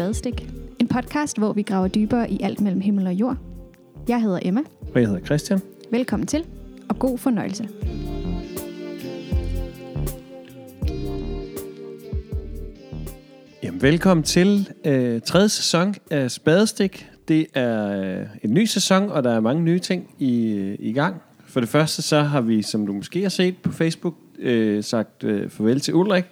Spadestik. En podcast, hvor vi graver dybere i alt mellem himmel og jord. Jeg hedder Emma. Og jeg hedder Christian. Velkommen til, og god fornøjelse. Jamen, velkommen til øh, tredje sæson af Spadestik. Det er øh, en ny sæson, og der er mange nye ting i, øh, i gang. For det første så har vi, som du måske har set på Facebook, øh, sagt øh, farvel til Ulrik.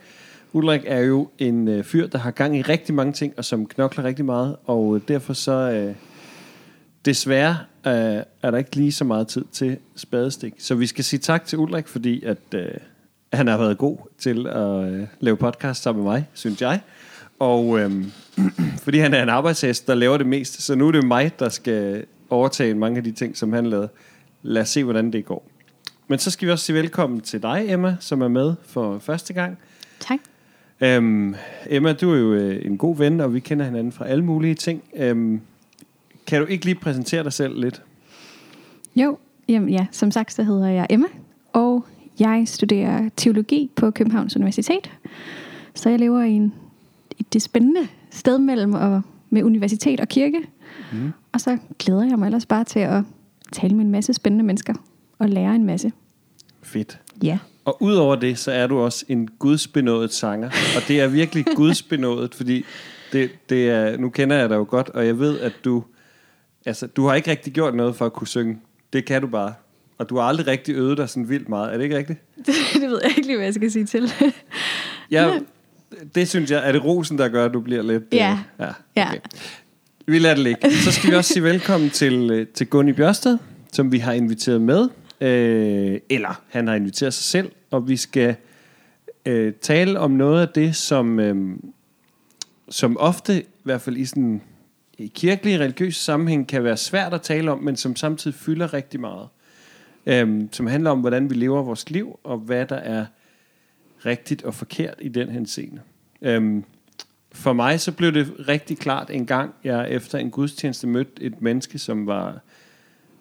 Ulrik er jo en øh, fyr, der har gang i rigtig mange ting, og som knokler rigtig meget. Og øh, derfor så, øh, desværre, øh, er der ikke lige så meget tid til spadestik. Så vi skal sige tak til Ulrik, fordi at, øh, han har været god til at øh, lave podcast sammen med mig, synes jeg. Og øh, fordi han er en arbejdshest, der laver det mest, så nu er det mig, der skal overtage mange af de ting, som han lavede. Lad os se, hvordan det går. Men så skal vi også sige velkommen til dig, Emma, som er med for første gang. Tak. Øhm, Emma, du er jo øh, en god ven, og vi kender hinanden fra alle mulige ting. Øhm, kan du ikke lige præsentere dig selv lidt? Jo, jamen ja, som sagt, så hedder jeg Emma, og jeg studerer teologi på Københavns Universitet. Så jeg lever i, en, i det spændende sted mellem og, med universitet og kirke. Mm. Og så glæder jeg mig ellers bare til at tale med en masse spændende mennesker og lære en masse. Fedt. Ja. Og udover det, så er du også en gudsbenået sanger. Og det er virkelig gudsbenået, fordi det, det er, nu kender jeg dig jo godt, og jeg ved, at du, altså, du har ikke rigtig gjort noget for at kunne synge. Det kan du bare. Og du har aldrig rigtig øvet dig sådan vildt meget. Er det ikke rigtigt? Det, det ved jeg ikke lige, hvad jeg skal sige til. Ja, det synes jeg, er det rosen, der gør, at du bliver lidt... Ja. Øh, ja, okay. Vi lader det ligge. Så skal vi også sige velkommen til, øh, til Gunni Bjørsted, som vi har inviteret med. Øh, eller han har inviteret sig selv, og vi skal øh, tale om noget af det, som, øh, som ofte, i hvert fald i sådan i kirkelig religiøs sammenhæng, kan være svært at tale om, men som samtidig fylder rigtig meget. Øh, som handler om, hvordan vi lever vores liv, og hvad der er rigtigt og forkert i den henseende. Øh, for mig så blev det rigtig klart en gang, jeg efter en gudstjeneste mødte et menneske, som var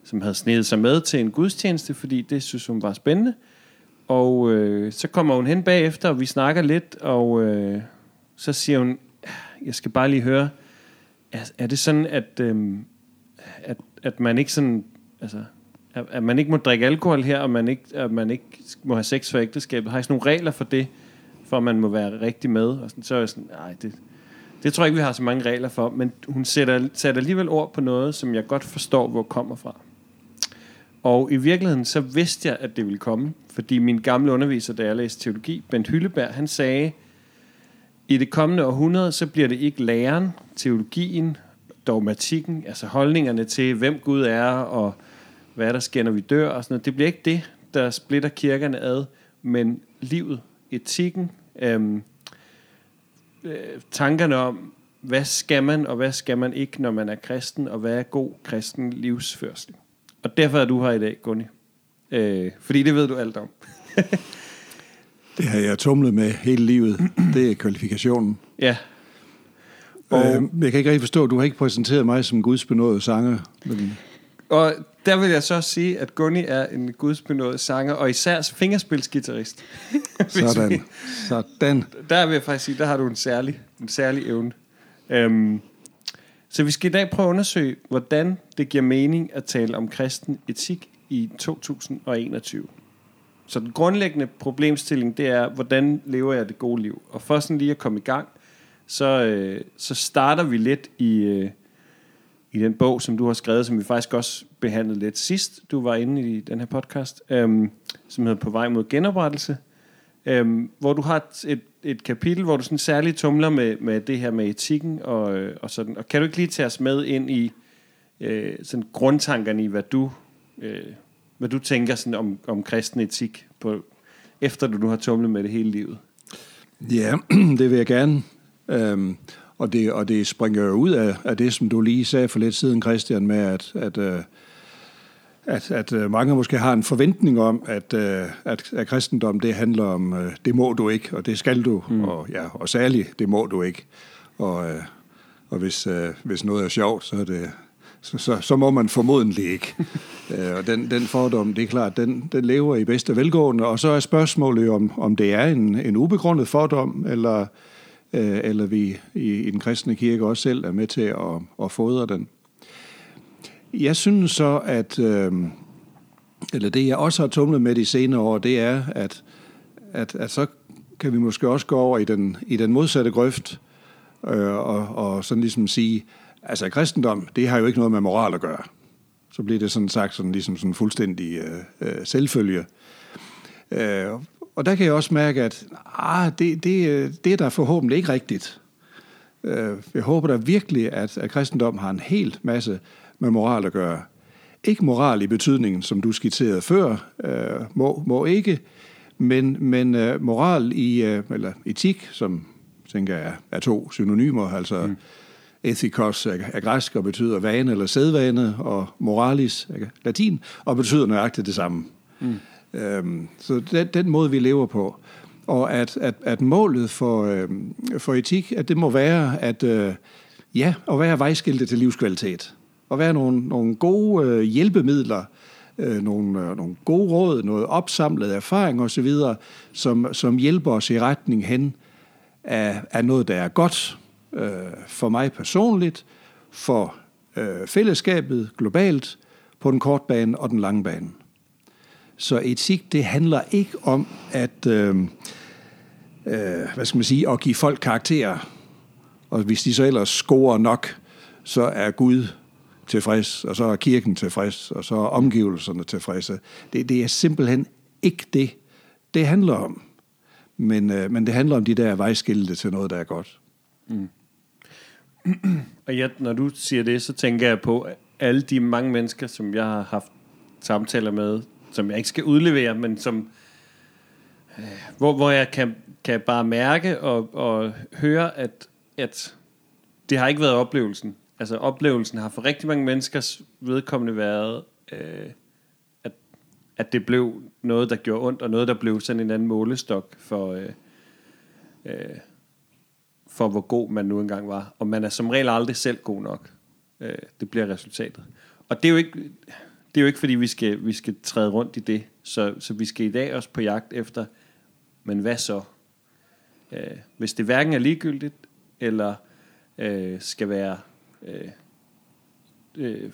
som havde snedet sig med til en gudstjeneste, fordi det synes hun var spændende. Og øh, så kommer hun hen bagefter, og vi snakker lidt, og øh, så siger hun, jeg skal bare lige høre, er, er det sådan, at, øh, at, at man ikke sådan, altså, at, at man ikke må drikke alkohol her, og man ikke, at man ikke må have sex for ægteskabet? Har I sådan nogle regler for det, for at man må være rigtig med? Og sådan, så er jeg sådan, nej, det, det tror jeg ikke, vi har så mange regler for, men hun sætter, sætter alligevel ord på noget, som jeg godt forstår, hvor kommer fra. Og i virkeligheden, så vidste jeg, at det ville komme, fordi min gamle underviser, da jeg læste teologi, Bent Hylleberg, han sagde, i det kommende århundrede, så bliver det ikke læren, teologien, dogmatikken, altså holdningerne til, hvem Gud er, og hvad der sker, når vi dør, og sådan noget. Det bliver ikke det, der splitter kirkerne ad, men livet, etikken, øhm, øh, tankerne om, hvad skal man, og hvad skal man ikke, når man er kristen, og hvad er god kristen livsførsel. Og derfor er du her i dag, Gunni. Øh, fordi det ved du alt om. Det har jeg tumlet med hele livet. Det er kvalifikationen. Ja, Og øh, jeg kan ikke rigtig forstå, at du har ikke præsenteret mig som gudsbenået sanger. Men og der vil jeg så sige, at Gunni er en gudsbenået sanger, og især fingerspilsgitarrist. Sådan. Sådan. Der vil jeg faktisk sige, der har du en særlig, en særlig evne. Øhm, så vi skal i dag prøve at undersøge, hvordan det giver mening at tale om kristen etik i 2021. Så den grundlæggende problemstilling, det er, hvordan lever jeg det gode liv? Og for sådan lige at komme i gang, så, øh, så starter vi lidt i, øh, i den bog, som du har skrevet, som vi faktisk også behandlede lidt sidst, du var inde i den her podcast, øh, som hedder På vej mod genoprettelse, øhm, hvor du har et, et, kapitel, hvor du sådan særligt tumler med, med det her med etikken og, øh, og sådan. Og kan du ikke lige tage os med ind i øh, sådan grundtankerne i, hvad du, øh, hvad du tænker sådan om, om kristen etik, på, efter du nu har tumlet med det hele livet? Ja, det vil jeg gerne. Øhm, og, det, og det springer jo ud af, af det, som du lige sagde for lidt siden, Christian, med at, at, øh, at, at øh, mange måske har en forventning om, at, øh, at, at kristendom det handler om, øh, det må du ikke, og det skal du, mm. og, ja, og særligt, det må du ikke. Og, og hvis, hvis noget er sjovt, så er det så, så, så må man formodentlig ikke. Øh, og den, den fordom, det er klart, den, den lever i bedste velgående, og så er spørgsmålet jo, om, om det er en, en ubegrundet fordom, eller, øh, eller vi i, i den kristne kirke også selv er med til at, at fodre den. Jeg synes så, at, øh, eller det jeg også har tumlet med de senere år, det er, at, at, at så kan vi måske også gå over i den, i den modsatte grøft, øh, og, og sådan ligesom sige, altså kristendom, det har jo ikke noget med moral at gøre. Så bliver det sådan sagt sådan ligesom sådan fuldstændig øh, øh, selvfølge. Øh, og der kan jeg også mærke, at ah, det, det, øh, det er der forhåbentlig ikke rigtigt. Øh, jeg håber da virkelig, at, at kristendom har en helt masse med moral at gøre. Ikke moral i betydningen, som du skitserede før, øh, må, må ikke, men, men uh, moral i, uh, eller etik, som tænker jeg er to synonymer, altså mm. ethikos er, er græsk og betyder vane eller sædvane, og moralis er latin og betyder nøjagtigt det samme. Mm. Øhm, så den, den måde, vi lever på. Og at, at, at målet for, øh, for etik, at det må være at, øh, ja, at være vejskilte til livskvalitet. Og være nogle, nogle gode øh, hjælpemidler, øh, nogle, øh, nogle gode råd, noget opsamlet erfaring osv., som, som hjælper os i retning hen af, af noget, der er godt øh, for mig personligt, for øh, fællesskabet globalt, på den korte bane og den lange bane. Så etik, det handler ikke om at, øh, øh, hvad skal man sige, at give folk karakterer. Og hvis de så ellers scorer nok, så er Gud tilfreds, og så er kirken tilfreds, og så er omgivelserne tilfredse. Det, det er simpelthen ikke det, det handler om. Men, øh, men det handler om de der vejskilte til noget, der er godt. Mm. og jeg, når du siger det, så tænker jeg på alle de mange mennesker, som jeg har haft samtaler med, som jeg ikke skal udlevere, men som øh, hvor, hvor jeg kan, kan bare mærke og, og høre, at, at det har ikke været oplevelsen altså oplevelsen har for rigtig mange menneskers vedkommende været, øh, at, at det blev noget, der gjorde ondt, og noget, der blev sådan en anden målestok for, øh, øh, for hvor god man nu engang var. Og man er som regel aldrig selv god nok. Øh, det bliver resultatet. Og det er jo ikke, det er jo ikke fordi, vi skal, vi skal træde rundt i det. Så, så vi skal i dag også på jagt efter, men hvad så? Øh, hvis det hverken er ligegyldigt, eller øh, skal være øh, øh,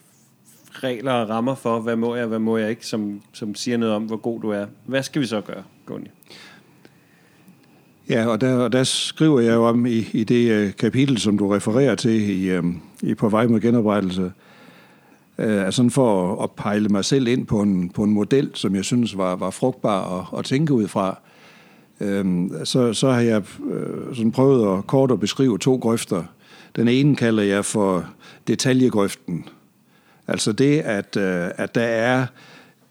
regler og rammer for, hvad må jeg, hvad må jeg ikke, som, som siger noget om, hvor god du er. Hvad skal vi så gøre, Gunni? Ja, og der, og der skriver jeg jo om i, i det øh, kapitel, som du refererer til i, øh, i På vej mod genoprettelse, øh, altså sådan for at, at pejle mig selv ind på en, på en model, som jeg synes var, var frugtbar at, at tænke ud fra. øh, så, så har jeg øh, sådan prøvet at kort at beskrive to grøfter, den ene kalder jeg for detaljegrøften. Altså det, at, øh, at der er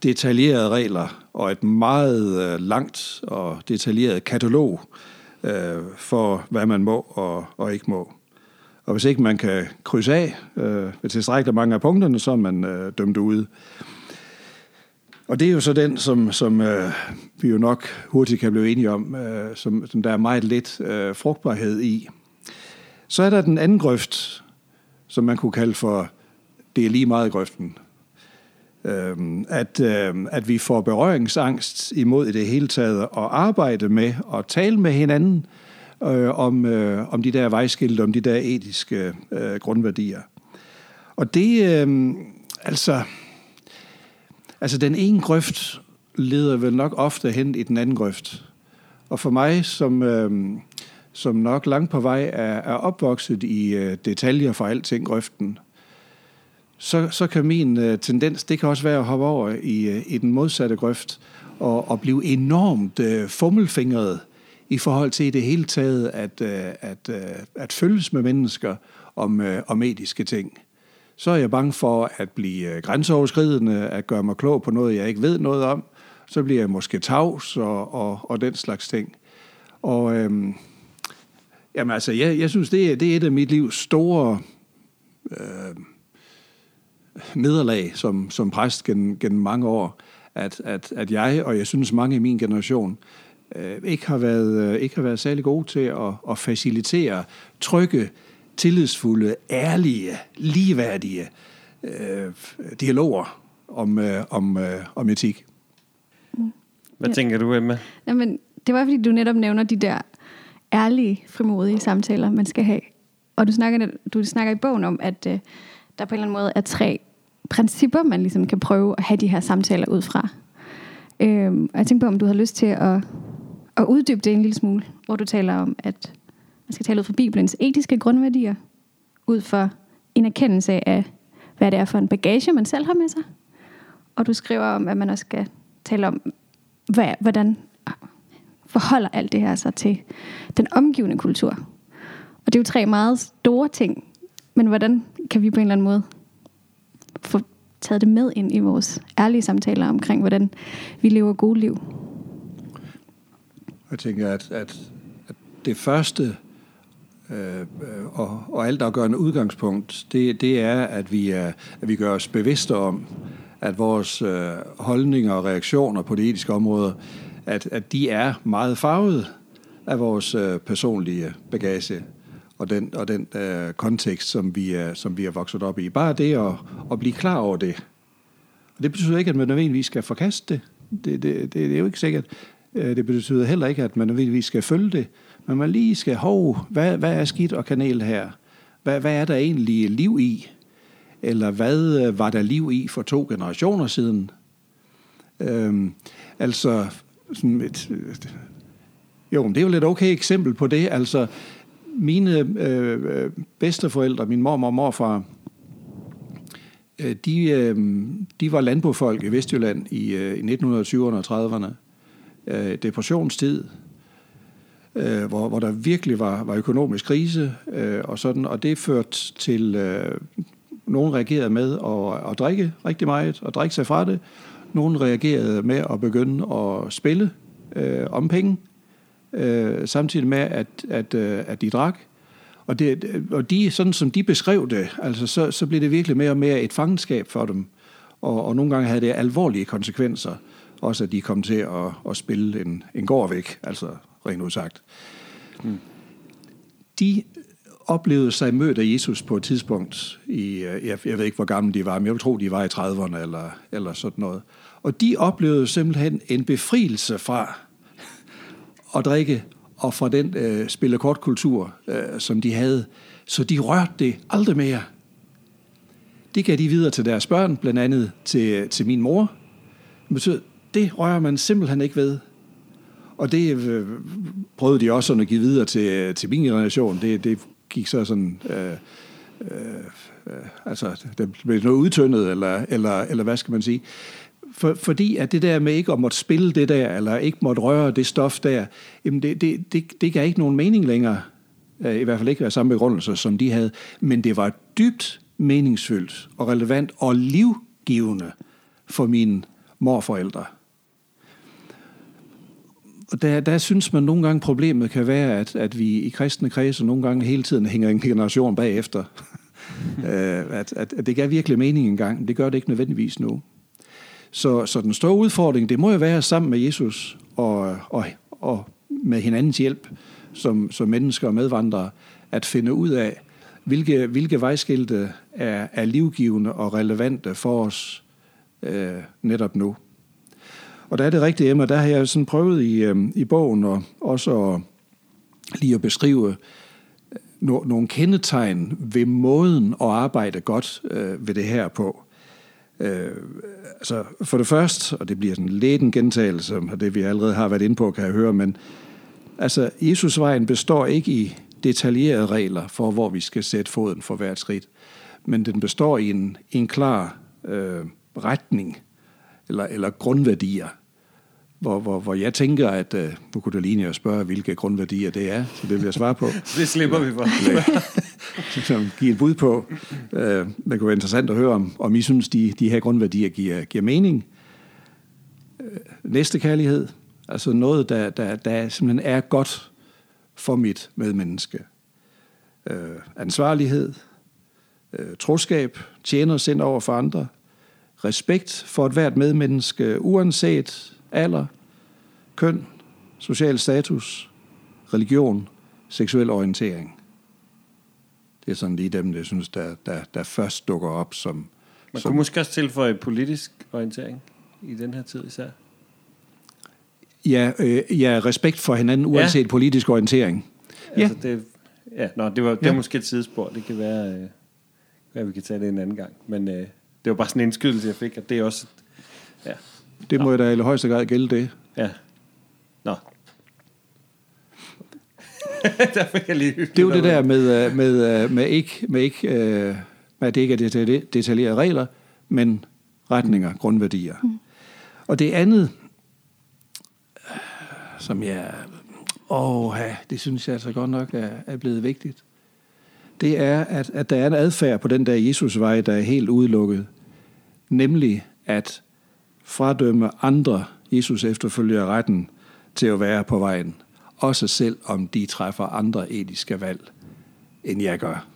detaljerede regler og et meget øh, langt og detaljeret katalog øh, for, hvad man må og, og ikke må. Og hvis ikke man kan krydse af øh, ved tilstrækkeligt mange af punkterne, så er man øh, dømt ude. Og det er jo så den, som, som øh, vi jo nok hurtigt kan blive enige om, øh, som, som der er meget lidt øh, frugtbarhed i. Så er der den anden grøft, som man kunne kalde for, det er lige meget grøften. Øhm, at, øhm, at vi får berøringsangst imod i det hele taget at arbejde med og tale med hinanden øh, om, øh, om de der vejskilte, om de der etiske øh, grundværdier. Og det, øh, altså, altså den ene grøft leder vel nok ofte hen i den anden grøft. Og for mig som, øh, som nok langt på vej er, er opvokset i øh, detaljer for alting grøften, så, så kan min øh, tendens, det kan også være at hoppe over i, øh, i den modsatte grøft og, og blive enormt øh, fummelfingret i forhold til i det hele taget at, øh, at, øh, at følges med mennesker om, øh, om etiske ting. Så er jeg bange for at blive øh, grænseoverskridende, at gøre mig klog på noget, jeg ikke ved noget om. Så bliver jeg måske tavs og, og, og den slags ting. Og... Øh, Jamen altså, jeg, jeg synes, det er, det er et af mit livs store øh, nederlag som, som præst gennem, gennem mange år, at, at, at jeg, og jeg synes mange i min generation, øh, ikke, har været, øh, ikke har været særlig gode til at, at facilitere trygge, tillidsfulde, ærlige, ligeværdige øh, dialoger om, øh, om, øh, om etik. Hvad ja. tænker du, Emma? Jamen, det var fordi, du netop nævner de der ærlige, frimodige samtaler, man skal have. Og du snakker, du snakker i bogen om, at øh, der på en eller anden måde er tre principper, man ligesom kan prøve at have de her samtaler ud fra. Øh, og jeg tænkte på, om du har lyst til at, at uddybe det en lille smule, hvor du taler om, at man skal tale ud fra Bibelens etiske grundværdier, ud fra en erkendelse af, hvad det er for en bagage, man selv har med sig. Og du skriver om, at man også skal tale om, hvad, hvordan forholder alt det her sig til den omgivende kultur. Og det er jo tre meget store ting, men hvordan kan vi på en eller anden måde få taget det med ind i vores ærlige samtaler omkring, hvordan vi lever gode liv? Jeg tænker, at, at, at det første øh, og, og alt afgørende udgangspunkt, det, det er, at vi, er, at vi gør os bevidste om, at vores øh, holdninger og reaktioner på det etiske område, at, at de er meget farvet af vores øh, personlige bagage og den, og den øh, kontekst, som vi, er, som vi er vokset op i. Bare det at, at blive klar over det. Og det betyder ikke, at man nødvendigvis skal forkaste det. Det, det, det, det er jo ikke sikkert. Øh, det betyder heller ikke, at man nødvendigvis skal følge det. Men man lige skal, hov, hvad, hvad er skidt og kanel her? Hvad, hvad er der egentlig liv i? Eller hvad øh, var der liv i for to generationer siden? Øhm, altså, sådan et, et, jo, det er jo et okay eksempel på det. Altså, mine øh, bedsteforældre, min mormor og morfar, øh, de, øh, de var landbofolk i Vestjylland i, øh, i 1920'erne og 30'erne. Øh, depressionstid, øh, hvor, hvor der virkelig var, var økonomisk krise øh, og sådan, og det førte til, øh, nogen reagerede med at, at drikke rigtig meget og drikke sig fra det. Nogen reagerede med at begynde at spille øh, om penge, øh, samtidig med, at, at, øh, at de drak. Og, det, og de, sådan som de beskrev det, altså, så, så blev det virkelig mere og mere et fangenskab for dem. Og, og nogle gange havde det alvorlige konsekvenser. Også at de kom til at, at spille en, en gård væk, altså rent udsagt. Mm. De oplevede sig mødt af Jesus på et tidspunkt i, øh, jeg, jeg ved ikke, hvor gamle de var, men jeg vil tro, de var i 30'erne eller, eller sådan noget. Og de oplevede simpelthen en befrielse fra at drikke og fra den øh, spillekortkultur, øh, som de havde. Så de rørte det aldrig mere. Det gav de videre til deres børn, blandt andet til, til min mor. Det betyder, det rører man simpelthen ikke ved. Og det øh, prøvede de også at give videre til, til min generation. Det, det gik så sådan... Øh, øh, øh altså, det blev noget udtyndet, eller, eller, eller hvad skal man sige. For, fordi at det der med ikke at måtte spille det der, eller ikke måtte røre det stof der, jamen det, det, det, det gav ikke nogen mening længere. Øh, I hvert fald ikke af samme begrundelser, som de havde. Men det var dybt meningsfyldt og relevant og livgivende for mine morforældre. Og der, der synes man nogle gange, problemet kan være, at, at vi i kristne kredse nogle gange hele tiden hænger en generation bagefter. Øh, at, at, at det gav virkelig mening engang. Det gør det ikke nødvendigvis nu. Så, så den store udfordring, det må jo være sammen med Jesus og, og, og med hinandens hjælp som, som mennesker og medvandrere, at finde ud af, hvilke, hvilke vejskilte er, er livgivende og relevante for os øh, netop nu. Og der er det rigtige, Emma, der har jeg sådan prøvet i, øh, i bogen og også at, lige at beskrive øh, no, nogle kendetegn ved måden at arbejde godt øh, ved det her på. Øh, altså for det første, og det bliver sådan lidt en gentagelse af det, vi allerede har været inde på, kan jeg høre, men altså Jesusvejen består ikke i detaljerede regler for, hvor vi skal sætte foden for hvert skridt, men den består i en, i en klar øh, retning eller, eller grundværdier, hvor, hvor, hvor jeg tænker, at uh, nu kunne det ligne at spørge, hvilke grundværdier det er, så det vil jeg svare på. det slipper vi for. som give et bud på. Uh, det kunne være interessant at høre, om, om I synes, de, de her grundværdier giver, giver mening. Uh, næste kærlighed, altså noget, der, der, der simpelthen er godt for mit medmenneske. Uh, ansvarlighed, uh, troskab, tjener sind over for andre, respekt for et hvert medmenneske, uanset alder, køn, social status, religion, seksuel orientering. Det er sådan lige dem, jeg synes, der, der, der først dukker op som... Man som, kunne måske også tilføje politisk orientering i den her tid især. Ja, øh, ja respekt for hinanden, uanset ja. politisk orientering. Ja. Altså, det, ja, nå, det var, det Ja. var måske et sidespor. Det kan være, øh, at vi kan tage det en anden gang. Men øh, det var bare sådan en indskydelse, jeg fik, at det er også... Ja, Det må jo da i højeste grad gælde det. ja. Nå. der fik jeg lige Det er jo det der med, øh, med, øh, med ikke, med ikke øh, med at det ikke er detalje- detaljerede regler, men retninger, grundværdier. Mm. Og det andet, som jeg, åh, det synes jeg altså godt nok er, er blevet vigtigt, det er, at, at der er en adfærd på den der Jesusvej, der er helt udelukket. Nemlig at fradømme andre Jesus efterfølger retten til at være på vejen. Også selv om de træffer andre etiske valg, end jeg gør.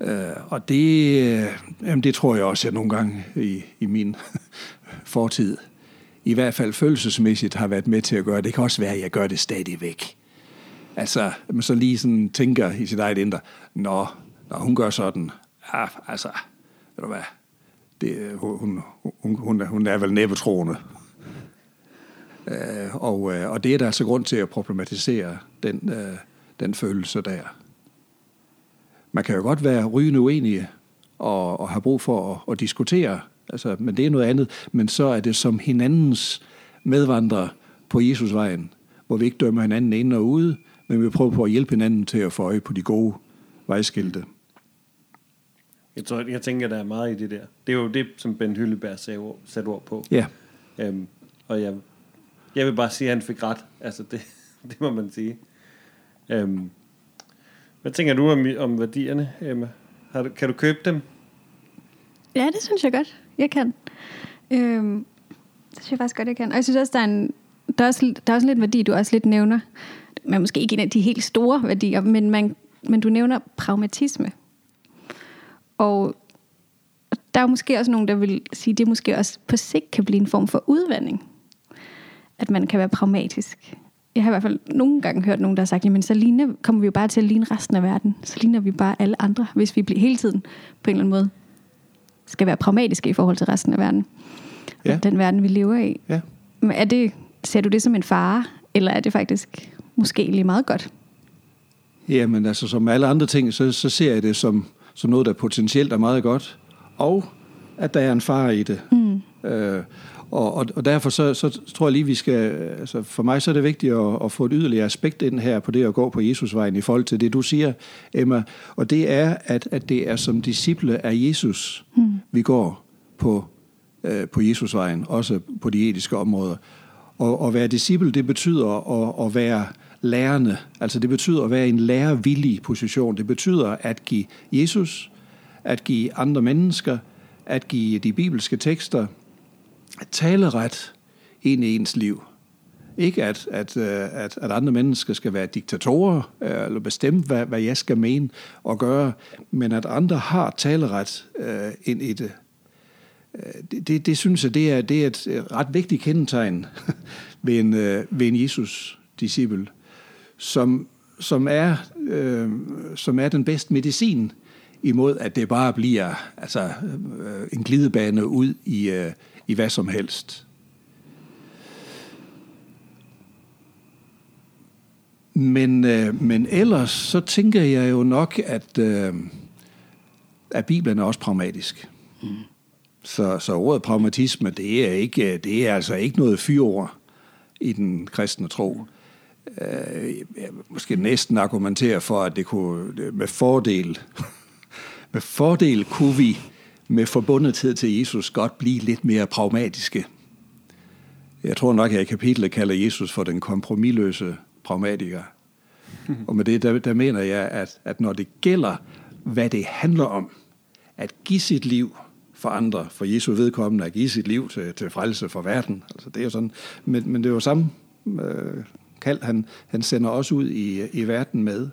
Øh, og det, øh, jamen det tror jeg også, jeg nogle gange i, i min fortid, i hvert fald følelsesmæssigt, har været med til at gøre. Det kan også være, at jeg gør det stadigvæk. Altså, man så lige sådan tænker i sit eget indre, nå, når hun gør sådan, ja, altså, ved du hvad, det, hun, hun, hun, hun, er, vel næbetroende. Øh, og, øh, og det er der altså grund til at problematisere den, øh, den følelse der. Man kan jo godt være rygende uenige og, og have brug for at, at diskutere, altså, men det er noget andet. Men så er det som hinandens medvandrere på Jesusvejen, hvor vi ikke dømmer hinanden ind og ude, men vi prøver på at hjælpe hinanden til at få øje på de gode vejskilte. Jeg, tror, jeg tænker, der er meget i det der. Det er jo det, som Ben Hylleberg sagde, ord- satte ord på. Ja, Øhm, og jeg, jeg vil bare sige, at han fik ret. Altså, det, det må man sige. Øhm, hvad tænker du om, om værdierne, Emma? Har du, kan du købe dem? Ja, det synes jeg godt, jeg kan. Øhm, det synes jeg faktisk godt, jeg kan. Og jeg synes også, der er, en, der er, også, der er også lidt værdi, du også lidt nævner. Men måske ikke en af de helt store værdier, men, man, men du nævner pragmatisme. Og der er måske også nogen, der vil sige, at det måske også på sigt kan blive en form for udvandring. At man kan være pragmatisk. Jeg har i hvert fald nogle gange hørt nogen, der har sagt, jamen så ligner, kommer vi jo bare til at ligne resten af verden. Så ligner vi bare alle andre, hvis vi bliver hele tiden på en eller anden måde skal være pragmatiske i forhold til resten af verden. Ja. Og den verden, vi lever i. ja. Men er det, ser du det som en fare, eller er det faktisk måske egentlig meget godt? Jamen altså, som alle andre ting, så, så ser jeg det som, som noget, der potentielt er meget godt, og at der er en fare i det. Mm. Øh, og, og, og derfor så, så tror jeg lige, vi skal... Altså for mig så er det vigtigt at, at få et yderligere aspekt ind her på det at gå på Jesusvejen i forhold til det, du siger, Emma. Og det er, at, at det er som disciple af Jesus, mm. vi går på, øh, på Jesusvejen, også på de etiske områder. Og at være disciple, det betyder at, at være lærende. Altså det betyder at være i en lærervillig position. Det betyder at give Jesus, at give andre mennesker, at give de bibelske tekster taleret ind i ens liv. Ikke at, at, øh, at, at andre mennesker skal være diktatorer, øh, eller bestemme, hvad, hvad jeg skal mene og gøre, men at andre har taleret øh, ind i det. Øh, det, det, det synes jeg, det er, det er et ret vigtigt kendetegn ved en, ved en Jesus-disciple, som, som, er, øh, som er den bedste medicin imod, at det bare bliver altså, øh, en glidebane ud i, øh, i hvad som helst. Men, øh, men ellers så tænker jeg jo nok, at, øh, at Bibelen er også pragmatisk. Mm. Så, så ordet pragmatisme, det er, ikke, det er altså ikke noget fyrord i den kristne tro. Øh, jeg måske næsten argumentere for, at det kunne med fordel, med fordel kunne vi med forbundethed til Jesus godt blive lidt mere pragmatiske. Jeg tror nok, at jeg i kapitlet kalder Jesus for den kompromilløse pragmatiker. Og med det, der, der mener jeg, at, at når det gælder, hvad det handler om, at give sit liv for andre, for Jesu vedkommende, at give sit liv til, til frelse for verden. Altså, det er jo sådan, men, men det er jo samme øh, kald, han, han sender os ud i, i verden med,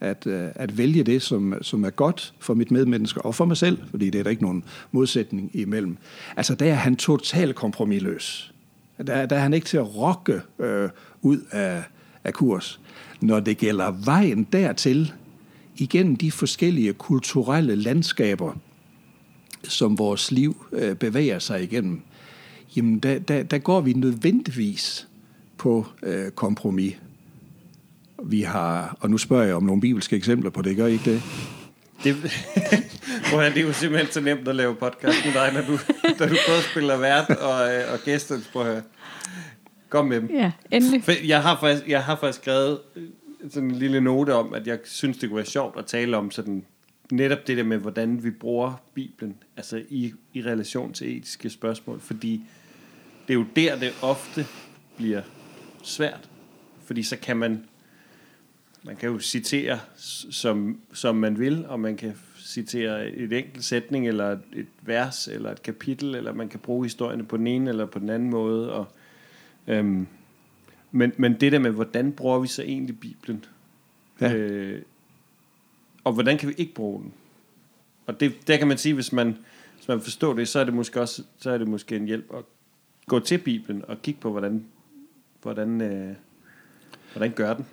at, øh, at vælge det, som, som er godt for mit medmenneske og for mig selv, fordi det er der ikke nogen modsætning imellem. Altså, der er han totalt kompromilløs. Der, der er han ikke til at rokke øh, ud af, af kurs. Når det gælder vejen dertil, igennem de forskellige kulturelle landskaber, som vores liv øh, bevæger sig igennem, jamen der, der, der går vi nødvendigvis på øh, kompromis. Vi har, og nu spørger jeg om nogle bibelske eksempler på det, gør I ikke det? Det, Prøv at, det er jo simpelthen så nemt at lave podcast med dig, når du, når du både spiller vært og, øh, og gæster. Prøv at. Kom med dem. Ja, endelig. For Jeg har faktisk, jeg har faktisk skrevet øh, sådan en lille note om, at jeg synes, det kunne være sjovt at tale om sådan, netop det der med, hvordan vi bruger Bibelen altså i, i relation til etiske spørgsmål. Fordi det er jo der, det ofte bliver svært. Fordi så kan man man kan jo citere som, som man vil, og man kan citere et enkelt sætning, eller et vers, eller et kapitel, eller man kan bruge historierne på den ene eller på den anden måde. Og, øhm, men, men det der med, hvordan bruger vi så egentlig Bibelen? Ja. Øh, og hvordan kan vi ikke bruge den? Og det, der kan man sige, hvis man, hvis man forstår det, så er det måske også så er det måske en hjælp at gå til Bibelen og kigge på, hvordan, hvordan, øh, hvordan gør den?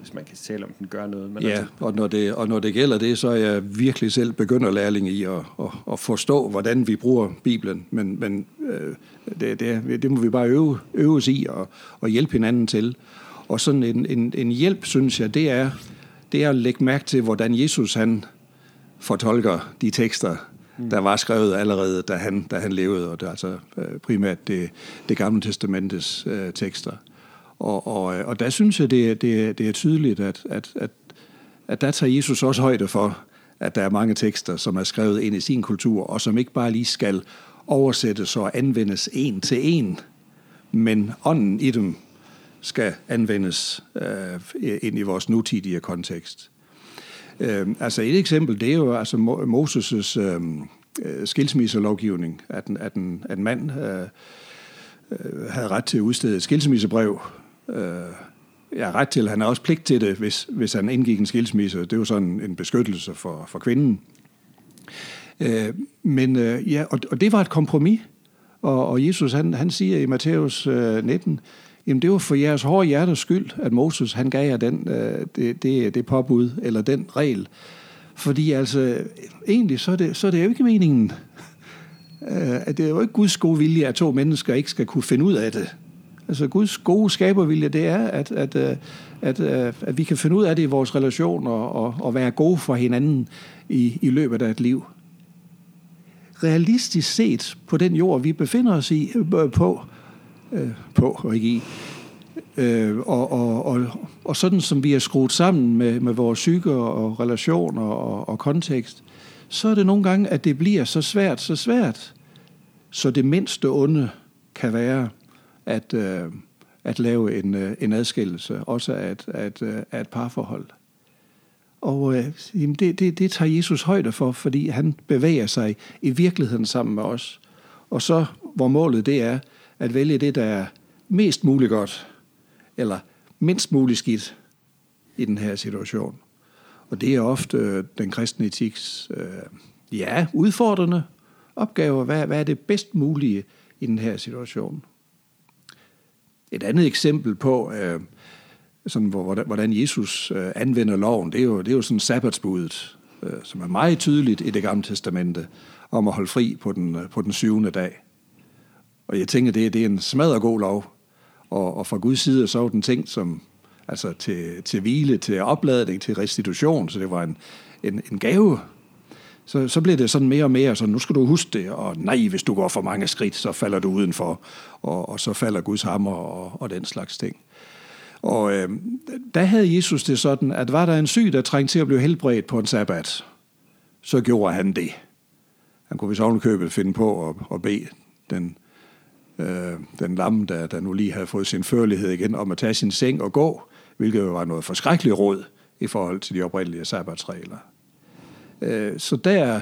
Hvis man kan tale om, den gør noget. Men Ja, altså, og når, det, og når det gælder det, så er jeg virkelig selv begynderlærling i at, at, at forstå, hvordan vi bruger Bibelen. Men, men øh, det, det, det må vi bare øve, øve os i og, og hjælpe hinanden til. Og sådan en, en, en hjælp, synes jeg, det er, det er at lægge mærke til, hvordan Jesus han fortolker de tekster, Mm. der var skrevet allerede, da han, da han levede, og det er altså øh, primært det, det gamle testamentets øh, tekster. Og, og, øh, og der synes jeg, det, det, det er tydeligt, at, at, at, at der tager Jesus også højde for, at der er mange tekster, som er skrevet ind i sin kultur, og som ikke bare lige skal oversættes og anvendes en til en, men ånden i dem skal anvendes øh, ind i vores nutidige kontekst. Øh, altså et eksempel, det er jo altså Moses' øhm, øh, skilsmisselovgivning, at en, at en, at en mand øh, øh, havde ret til at udstede et skilsmissebrev. Øh, ja, ret til, han har også pligt til det, hvis, hvis han indgik en skilsmisse. Det er jo sådan en beskyttelse for, for kvinden. Øh, men øh, ja, og, og det var et kompromis. Og, og Jesus, han, han siger i Matthæus øh, 19, jamen det var for jeres hårde hjertes skyld, at Moses, han gav jer den, øh, det, det, det påbud, eller den regel. Fordi altså, egentlig, så er det, så er det jo ikke meningen, øh, at det er jo ikke Guds gode vilje, at to mennesker ikke skal kunne finde ud af det. Altså Guds gode skabervilje, det er, at, at, øh, at, øh, at vi kan finde ud af det i vores relation og, og, være gode for hinanden i, i løbet af et liv. Realistisk set på den jord, vi befinder os i, øh, på, øh, på og ikke i, øh, og, og, og, og sådan som vi er skruet sammen med, med vores psyke og relationer og, og kontekst, så er det nogle gange, at det bliver så svært, så svært, så det mindste onde kan være at, øh, at lave en, øh, en adskillelse, også af et, af et, øh, af et parforhold. Og øh, jamen det, det, det tager Jesus højde for, fordi han bevæger sig i virkeligheden sammen med os. Og så, hvor målet det er, at vælge det, der er mest muligt godt, eller mindst muligt skidt i den her situation. Og det er ofte øh, den kristne etiks, øh, ja, udfordrende opgave. Hvad, hvad er det bedst mulige i den her situation? Et andet eksempel på, øh, sådan, hvordan- hvordan Jesus øh, anvender loven, det er jo, det er jo sådan sabbatsbuddet, øh, som er meget tydeligt i det gamle testamente, om at holde fri på den, øh, på den syvende dag. Og jeg tænker, det, det er en smadret god lov. Og, og fra Guds side, så var den tænkt som altså til, til hvile, til opladning, til restitution, så det var en, en, en gave. Så, så bliver det sådan mere og mere, så nu skal du huske det, og nej, hvis du går for mange skridt, så falder du udenfor, og, og så falder Guds hammer og, og den slags ting. Og øh, der havde Jesus det sådan, at var der en syg, der trængte til at blive helbredt på en sabbat, så gjorde han det. Han kunne vist købet finde på at, at bede den, øh, den lamme, der, der nu lige havde fået sin førlighed igen, om at tage sin seng og gå, hvilket jo var noget forskrækkeligt råd i forhold til de oprindelige sabbatsregler. Øh, så der,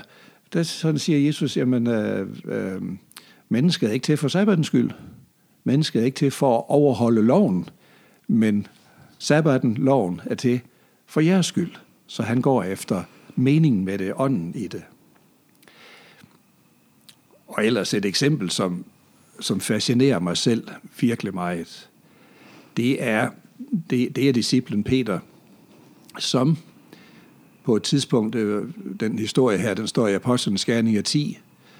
der sådan siger Jesus, jamen, øh, øh, mennesket er ikke til for sabbatens skyld. Mennesket er ikke til for at overholde loven, men sabbaten, loven, er til for jeres skyld. Så han går efter meningen med det, ånden i det. Og ellers et eksempel, som, som fascinerer mig selv virkelig meget, det er, det, det er disciplen Peter, som på et tidspunkt, øh, den historie her, den står i Apostlenes Gerninger 10,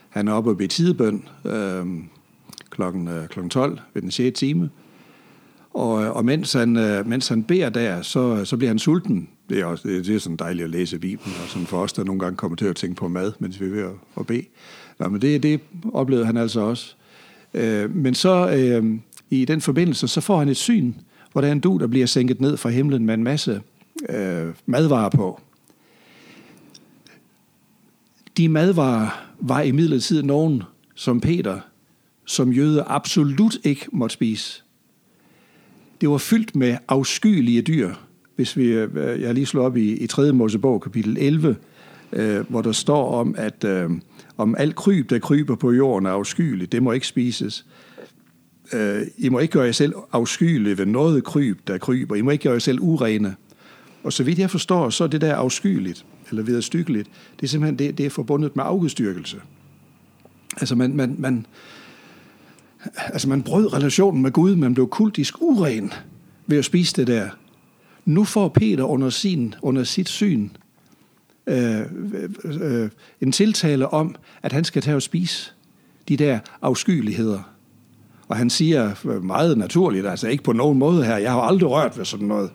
han er oppe og tidebøn øh, klokken, øh, klokken 12 ved den 6. time, Og, øh, og mens, han, øh, mens han beder der, så, så bliver han sulten. Det er, også, det er sådan dejligt at læse Bibelen, og sådan for os, der nogle gange kommer til at tænke på mad, mens vi er ved at, at bede. Nå, men det, det oplevede han altså også. Øh, men så øh, i den forbindelse, så får han et syn, hvor der er en du, der bliver sænket ned fra himlen med en masse øh, madvarer på. De madvarer var i nogen, som Peter, som jøde, absolut ikke måtte spise. Det var fyldt med afskyelige dyr. Hvis vi, øh, jeg lige slår op i, i 3. Mosebog, kapitel 11, øh, hvor der står om, at øh, om alt kryb, der kryber på jorden, er afskyeligt. Det må ikke spises. Øh, I må ikke gøre jer selv afskyelige ved noget kryb, der kryber. I må ikke gøre jer selv urene. Og så vidt jeg forstår, så er det der afskyeligt, eller vederstykkeligt, det er simpelthen det, det er forbundet med afgudstyrkelse. Altså man, man, man, altså man brød relationen med Gud, man blev kultisk uren ved at spise det der. Nu får Peter under, sin, under sit syn Øh, øh, øh, en tiltale om, at han skal tage og spise de der afskyeligheder. Og han siger meget naturligt, altså ikke på nogen måde her, jeg har aldrig rørt ved sådan noget.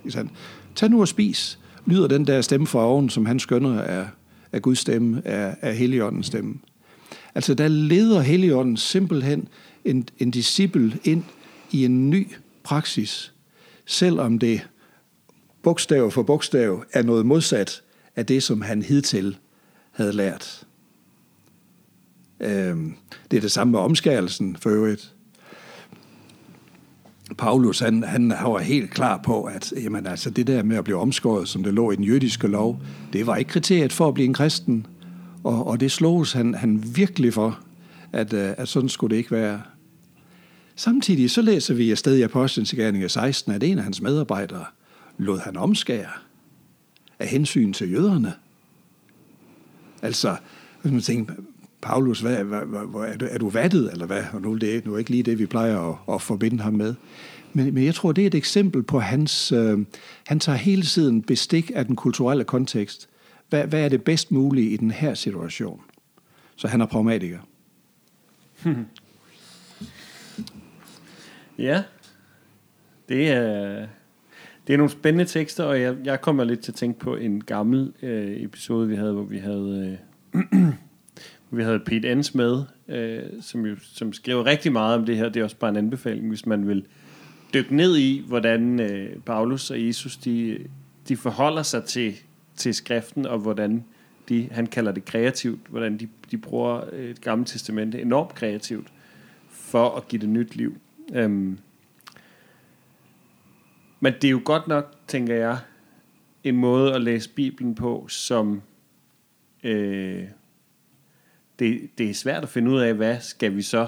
Tag nu og spis, lyder den der stemme fra oven, som han skønner er, er Guds stemme, er, er Helligåndens stemme. Altså der leder Helligånden simpelthen en, en disciple ind i en ny praksis, selvom det bogstav for bogstav er noget modsat af det, som han hidtil havde lært. Øhm, det er det samme med omskærelsen for øvrigt. Paulus, han, han var helt klar på, at jamen, altså, det der med at blive omskåret, som det lå i den jødiske lov, det var ikke kriteriet for at blive en kristen. Og, og det slogs han, han virkelig for, at, øh, at sådan skulle det ikke være. Samtidig så læser vi afsted i Apostlenes Gerninger 16, at en af hans medarbejdere lod han omskære af hensyn til jøderne. Altså, hvis man tænker, Paulus, hvad, hvad, hvad, er, du, er du vattet, eller hvad? Og nu er det nu er ikke lige det, vi plejer at, at forbinde ham med. Men, men jeg tror, det er et eksempel på hans... Øh, han tager hele tiden bestik af den kulturelle kontekst. Hvad, hvad er det bedst mulige i den her situation? Så han er pragmatiker. Ja, det er, det er nogle spændende tekster, og jeg, jeg kommer lidt til at tænke på en gammel øh, episode, vi havde, hvor vi havde, øh, vi havde Pete Ans med, øh, som, jo, som skrev rigtig meget om det her. Det er også bare en anbefaling, hvis man vil dykke ned i, hvordan øh, Paulus og Jesus, de, de forholder sig til, til skriften, og hvordan de, han kalder det kreativt, hvordan de, de bruger øh, et gammelt testamente enormt kreativt for at give det nyt liv. Øhm, men det er jo godt nok, tænker jeg, en måde at læse Bibelen på, som øh, det, det er svært at finde ud af, hvad skal vi så?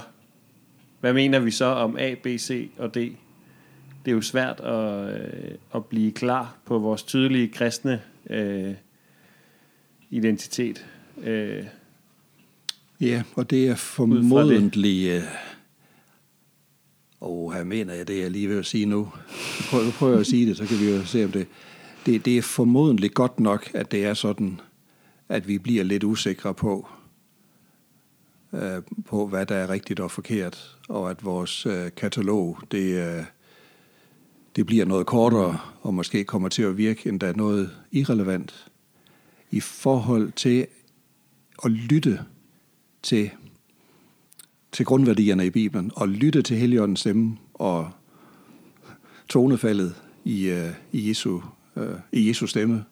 Hvad mener vi så om A, B, C og D? Det er jo svært at, øh, at blive klar på vores tydelige kristne øh, identitet. Øh, ja, og det er formodentlig... Og her mener jeg det, jeg lige vil at sige nu. Prøv, prøv at sige det, så kan vi jo se om det. det. Det er formodentlig godt nok, at det er sådan, at vi bliver lidt usikre på, øh, på hvad der er rigtigt og forkert, og at vores øh, katalog, det, øh, det bliver noget kortere, og måske kommer til at virke endda noget irrelevant i forhold til at lytte til til grundværdierne i Bibelen og lytte til Helligåndens stemme og tonefaldet i, øh, i, Jesu, øh, i Jesu stemme.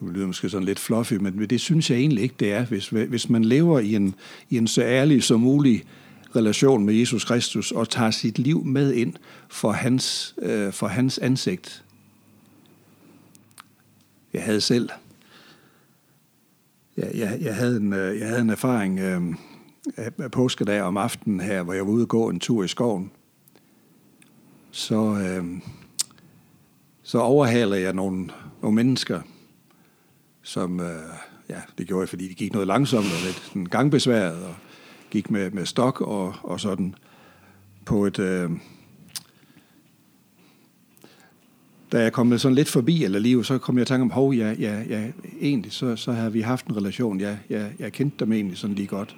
Det lyder måske sådan lidt fluffy, men det synes jeg egentlig ikke, det er. Hvis, hvis man lever i en, i en så ærlig som mulig relation med Jesus Kristus og tager sit liv med ind for hans, øh, for hans ansigt. Jeg havde selv jeg, jeg, jeg, havde, en, øh, jeg havde en erfaring øh, påskedag om aftenen her, hvor jeg var ude og gå en tur i skoven, så, øh, så overhaler jeg nogle, nogle mennesker, som, øh, ja, det gjorde jeg, fordi de gik noget langsomt og lidt sådan gangbesværet, og gik med, med stok og, og sådan på et... Øh, da jeg kom sådan lidt forbi eller liv, så kom jeg i tanke om, hov, ja, ja, ja, egentlig, så, så har vi haft en relation, ja, ja, jeg kendte dem egentlig sådan lige godt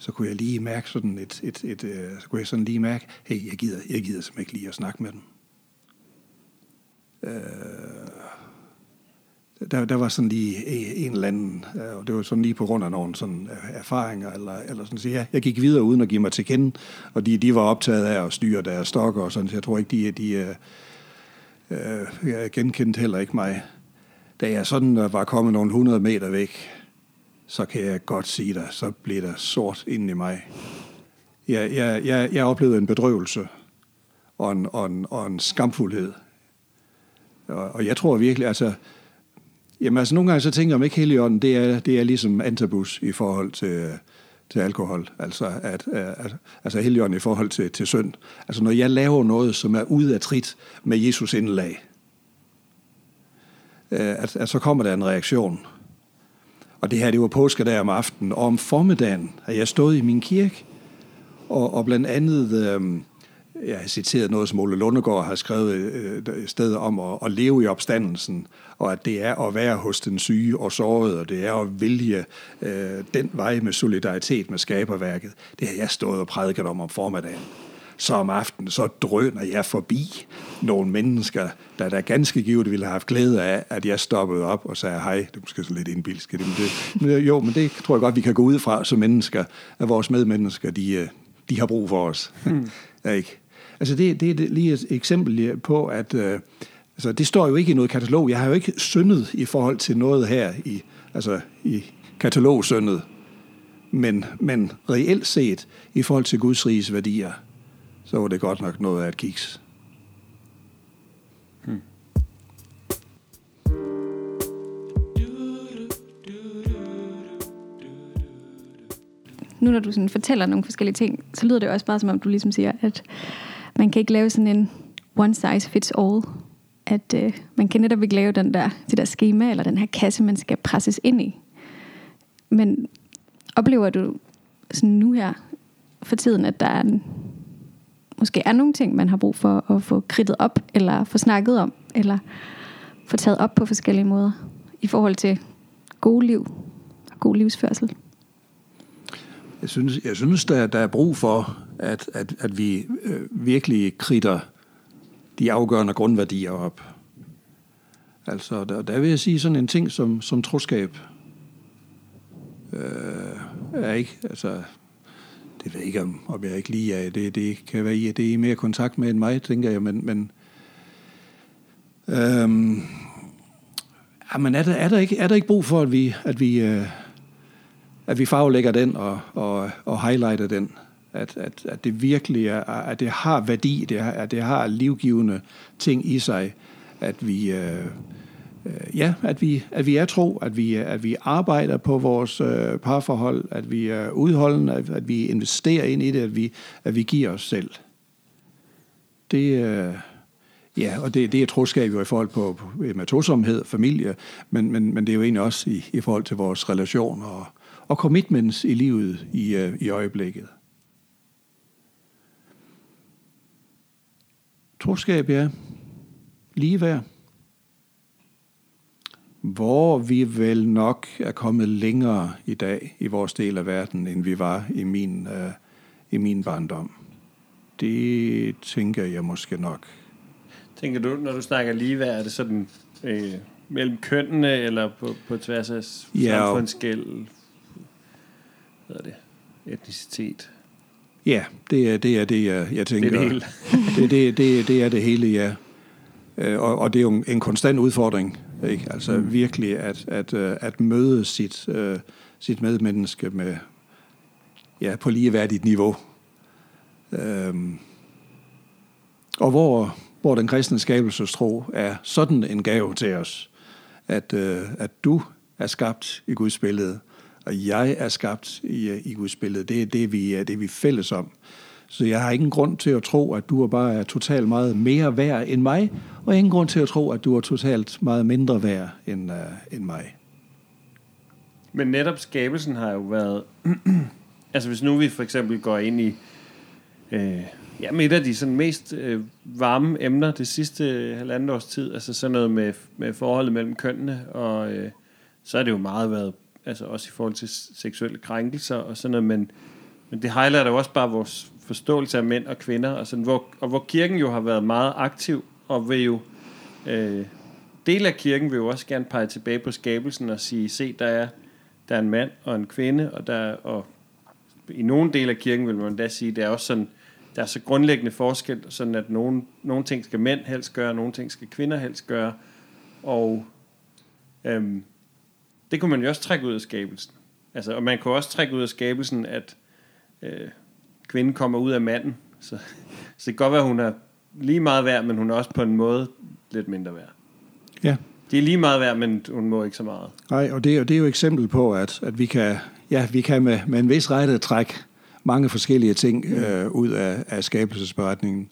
så kunne jeg lige mærke sådan et, et, et, et så kunne jeg sådan lige mærke, hey, jeg gider, jeg gider simpelthen ikke lige at snakke med dem. Øh, der, der var sådan lige en eller anden, øh, og det var sådan lige på grund af nogle sådan erfaringer, eller, eller sådan, så jeg, jeg gik videre uden at give mig til kende, og de, de var optaget af at styre deres stokker og sådan, så jeg tror ikke, de, de øh, øh, genkendte heller ikke mig. Da jeg sådan øh, var kommet nogle hundrede meter væk, så kan jeg godt sige dig, så blev der sort inden i mig. Jeg, jeg, jeg, jeg oplevede en bedrøvelse og en, og en, og en skamfuldhed. Og, og jeg tror virkelig, altså, jamen altså nogle gange så tænker jeg, om ikke heligånden, det er, det er ligesom antabus i forhold til, til alkohol. Altså, at, at, altså heligånden i forhold til, til synd. Altså når jeg laver noget, som er ude af trit med Jesus indlag, øh, at, at så kommer der en reaktion. Og det her, det var påske der om aftenen, og om formiddagen har jeg stået i min kirke, og, og blandt andet, øh, jeg har citeret noget, som Ole Lundegård har skrevet øh, sted om at, at leve i opstandelsen, og at det er at være hos den syge og sårede, og det er at vælge øh, den vej med solidaritet med skaberværket. Det har jeg stået og prædiket om om formiddagen så om aftenen, så drøner jeg forbi nogle mennesker, der der ganske givet ville have haft glæde af, at jeg stoppede op og sagde, hej, det er måske så lidt indbilsk, det, men det, men jo, men det tror jeg godt, vi kan gå ud fra som mennesker, at vores medmennesker, de, øh, de har brug for os. Mm. ikke? Altså det, det er lige et eksempel på, at øh, altså, det står jo ikke i noget katalog. Jeg har jo ikke syndet i forhold til noget her i, altså, i katalogsyndet. Men, men reelt set, i forhold til Guds riges værdier, så var det godt nok noget af et kiks. Hmm. Nu når du sådan fortæller nogle forskellige ting, så lyder det også bare som om du ligesom siger, at man kan ikke lave sådan en one size fits all. At øh, man kan netop ikke lave den der, det der schema eller den her kasse, man skal presses ind i. Men oplever du sådan nu her for tiden, at der er en, måske er nogle ting, man har brug for at få kridtet op, eller få snakket om, eller få taget op på forskellige måder, i forhold til gode liv og god livsførsel? Jeg synes, jeg synes der, der er brug for, at, at, at vi øh, virkelig kritter de afgørende grundværdier op. Altså, der, der vil jeg sige sådan en ting som, som troskab. Øh, er ikke, altså, det ved jeg ikke, om, om jeg ikke lige er, det, det kan være, at det er i mere kontakt med end mig, tænker jeg, men, men øhm, jamen, er der, er, der ikke, er der ikke brug for, at vi, at vi, øh, at vi farvelægger den og, og, og highlighter den? At, at, at det virkelig er, at det har værdi, det har, at det har livgivende ting i sig, at vi, øh, øh, ja, at vi, at vi er tro, at vi, at vi arbejder på vores øh, parforhold, at vi er udholdende, at, at vi investerer ind i det, at vi, at vi giver os selv. Det, øh, ja, og det, det er troskab jo i forhold på, på med tosomhed, familie, men, men, men det er jo egentlig også i, i forhold til vores relation og, og commitments i livet i, øh, i øjeblikket. Troskab, ja. Ligeværd hvor vi vel nok er kommet længere i dag i vores del af verden, end vi var i min, øh, i min barndom. Det tænker jeg måske nok. Tænker du, når du snakker ligeværd, er det sådan øh, mellem kønnene, eller på, på tværs af ja, samfundsgæld? Hvad er det? Etnicitet? Ja, det er det, er det jeg, jeg tænker. Det er det hele. det, det, det, det er det hele, ja. Øh, og, og det er jo en konstant udfordring ikke? Altså mm. virkelig at, at, øh, at møde sit, uh, sit medmenneske med, ja, på ligeværdigt niveau. Um, og hvor, hvor den kristne skabelsestro er sådan en gave til os, at, uh, at du er skabt i Guds billede, og jeg er skabt i, i Guds billede. Det er det, vi det, vi er fælles om. Så jeg har ingen grund til at tro, at du er bare er totalt meget mere værd end mig, og ingen grund til at tro, at du er totalt meget mindre værd end, uh, end mig. Men netop skabelsen har jo været... altså hvis nu vi for eksempel går ind i... Øh, ja, med et af de sådan mest øh, varme emner det sidste øh, halvandet års tid, altså sådan noget med, med forholdet mellem kønnene, og øh, så er det jo meget været, altså også i forhold til seksuelle krænkelser og sådan noget, men men det highlighter jo også bare vores forståelse af mænd og kvinder, og, sådan, hvor, og hvor kirken jo har været meget aktiv, og vil jo, øh, del af kirken vil jo også gerne pege tilbage på skabelsen og sige, se, der er, der er en mand og en kvinde, og, der, og i nogle dele af kirken vil man da sige, det er også sådan, der er så grundlæggende forskel, sådan at nogle, nogle ting skal mænd helst gøre, nogle ting skal kvinder helst gøre, og øhm, det kunne man jo også trække ud af skabelsen. Altså, og man kunne også trække ud af skabelsen, at øh, kvinden kommer ud af manden. Så, så det kan godt være, at hun er lige meget værd, men hun er også på en måde lidt mindre værd. Ja. Det er lige meget værd, men hun må ikke så meget. Nej, og det, er- det er jo et eksempel på, at, at vi kan, ja, vi kan med, med en vis rette trække mange forskellige ting øh, ud af, af skabelsesberetningen,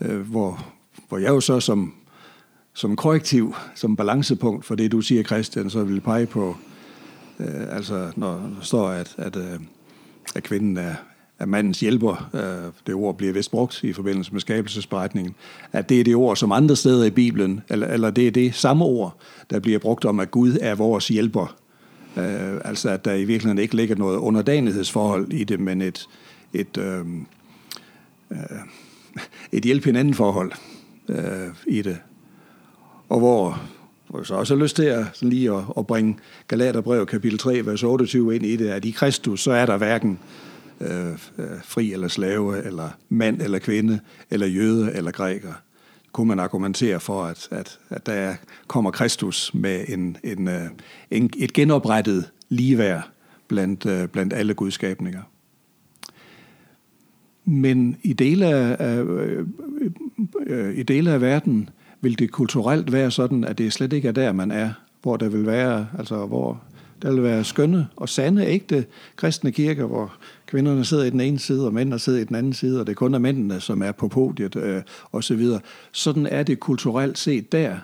øh, hvor, hvor jeg jo så som, som korrektiv, som balancepunkt for det, du siger, Christian, så vil pege på, øh, altså når der står, at, at, øh, at kvinden er, at mandens hjælper, øh, det ord bliver vist brugt i forbindelse med skabelsesberetningen, at det er det ord, som andre steder i Bibelen, eller, eller det er det samme ord, der bliver brugt om, at Gud er vores hjælper. Øh, altså at der i virkeligheden ikke ligger noget underdanighedsforhold i det, men et, et, øh, øh, et hjælp hinanden forhold øh, i det. Og hvor, hvor jeg så også har lyst til at, sådan lige at, at bringe Galaterbrev kapitel 3, vers 28 ind i det, at i Kristus, så er der hverken øh, Øh, øh, fri eller slave, eller mand eller kvinde, eller jøde eller græker. Kunne man argumentere for, at, at, at der kommer Kristus med en, en, øh, en, et genoprettet ligeværd blandt, øh, blandt alle gudskabninger. Men i dele af, af, øh, øh, i dele af verden vil det kulturelt være sådan, at det slet ikke er der, man er, hvor der vil være, altså hvor der vil være skønne og sande, ægte kristne kirker, hvor kvinderne sidder i den ene side, og mændene sidder i den anden side, og det kun er mændene, som er på podiet, øh, og så videre. Sådan er det kulturelt set der.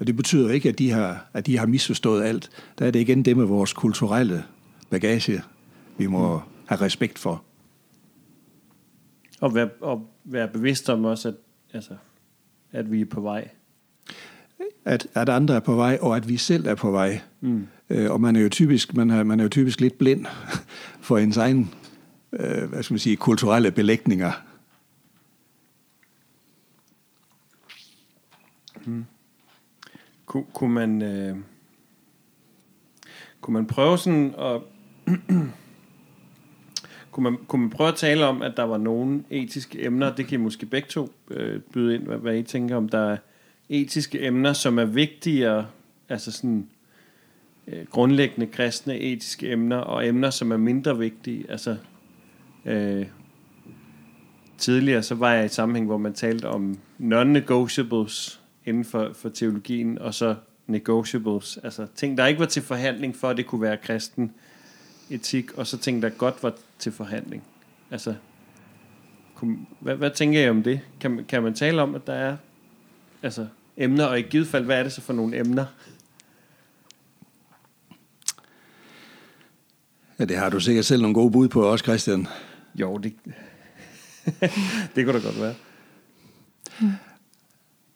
Og det betyder ikke, at de har, at de har misforstået alt. Der er det igen det med vores kulturelle bagage, vi må have respekt for. Og være, og være bevidst om også, at, altså, at vi er på vej. at, at andre er på vej, og at vi selv er på vej. Mm. Øh, og man er jo typisk, man er, man er jo typisk lidt blind for ens egen, øh, hvad skal man sige, kulturelle belægninger. Hmm. Ku, kunne man øh, kunne man prøve sådan at kunne man, kunne man prøve at tale om, at der var nogle etiske emner, det kan I måske begge to øh, byde ind, hvad, hvad I tænker om, der er etiske emner, som er vigtigere, altså sådan øh, grundlæggende kristne etiske emner, og emner, som er mindre vigtige, altså øh, tidligere så var jeg i et sammenhæng, hvor man talte om non-negotiables inden for, for teologien, og så negotiables, altså ting, der ikke var til forhandling for, at det kunne være kristen etik, og så ting, der godt var til forhandling. Altså, kunne, hvad, hvad tænker I om det? Kan, kan man tale om, at der er altså, emner, og i givet fald, hvad er det så for nogle emner? Ja, det har du sikkert selv nogle gode bud på også, Christian. Jo, det, det kunne da godt være.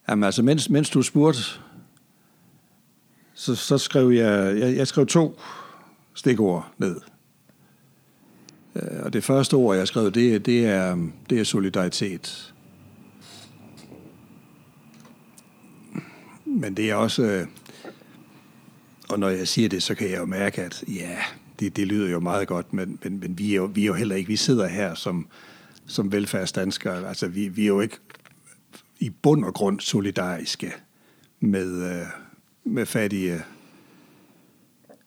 Jamen altså, mens, mens du spurgte, så, så skrev jeg, jeg, jeg skrev to stikord ned. Øh, og det første ord, jeg skrev, det, det, er, det er solidaritet. Men det er også, øh, og når jeg siger det, så kan jeg jo mærke, at ja, det, det lyder jo meget godt, men, men, men vi, er jo, vi er jo heller ikke, vi sidder her som, som velfærdsdanskere, altså vi, vi er jo ikke i bund og grund solidariske med, øh, med fattige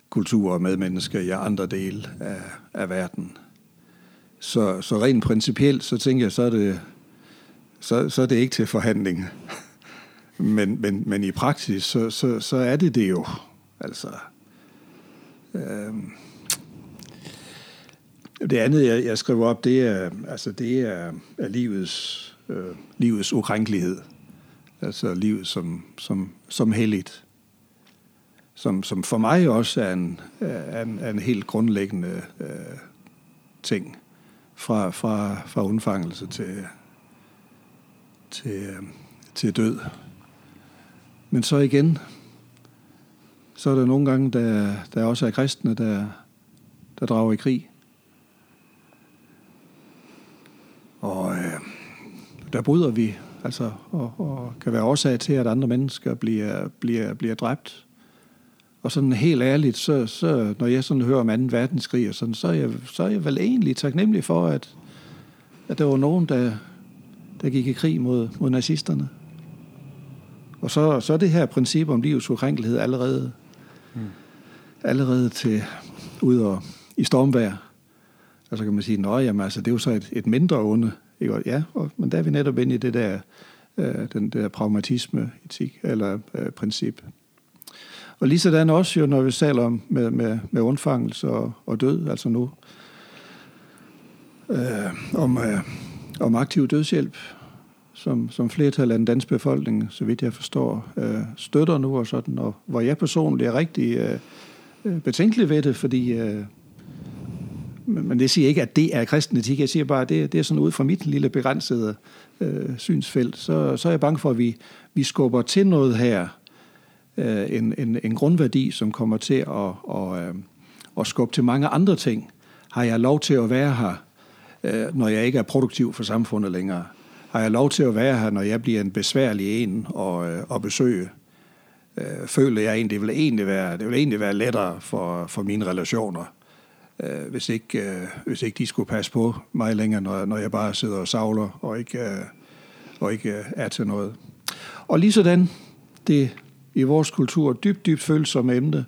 kulturer og medmennesker i andre dele af, af verden. Så, så rent principielt, så tænker jeg, så er det, så, så er det ikke til forhandling. Men, men, men i praksis, så, så, så er det det jo. Altså, øhm, det andet, jeg, jeg skriver op, det er, altså, det er, er livets, øh, livets ukrænkelighed. Altså livet som, som, som helligt. Som, som for mig også er en, er en, er en helt grundlæggende øh, ting. Fra, fra, fra undfangelse til, til, øh, til død. Men så igen, så er der nogle gange, der, der også er kristne, der, der drager i krig. Og øh, der bryder vi, altså, og, og kan være årsag til, at andre mennesker bliver, bliver, bliver dræbt. Og sådan helt ærligt, så, så når jeg sådan hører om 2. verdenskrig, og sådan, så, er jeg, så er jeg vel egentlig taknemmelig for, at, at der var nogen, der, der gik i krig mod, mod nazisterne. Og så, så er det her princip om livets ukrænkelighed allerede, mm. allerede til ud og, i stormvær. Og så kan man sige, at altså, det er jo så et, et mindre onde. Ikke? Ja, og, men der er vi netop inde i det der, øh, den der pragmatisme, etik, eller øh, princip. Og lige sådan også jo, når vi taler om med, med, med undfangelse og, og død, altså nu, øh, om, øh, om aktiv dødshjælp, som, som flertal af den danske befolkning, så vidt jeg forstår, øh, støtter nu og sådan, og hvor jeg personligt er rigtig øh, øh betænkelig ved det, fordi øh, men det siger ikke, at det er kristen etik. Jeg siger bare, at det, det er sådan ud fra mit lille begrænsede øh, synsfelt. Så, så er jeg bange for, at vi, vi skubber til noget her, øh, en, en, en grundværdi, som kommer til at, og, øh, at skubbe til mange andre ting. Har jeg lov til at være her, øh, når jeg ikke er produktiv for samfundet længere? Har jeg lov til at være her, når jeg bliver en besværlig en og, øh, og besøge? Øh, føler jeg egentlig, det vil egentlig være, det vil egentlig være lettere for, for mine relationer, øh, hvis, ikke, øh, hvis ikke de skulle passe på mig længere, når, når jeg bare sidder og savler og ikke, øh, og ikke øh, er til noget. Og lige sådan, det i vores kultur dybt, dybt følsomme emne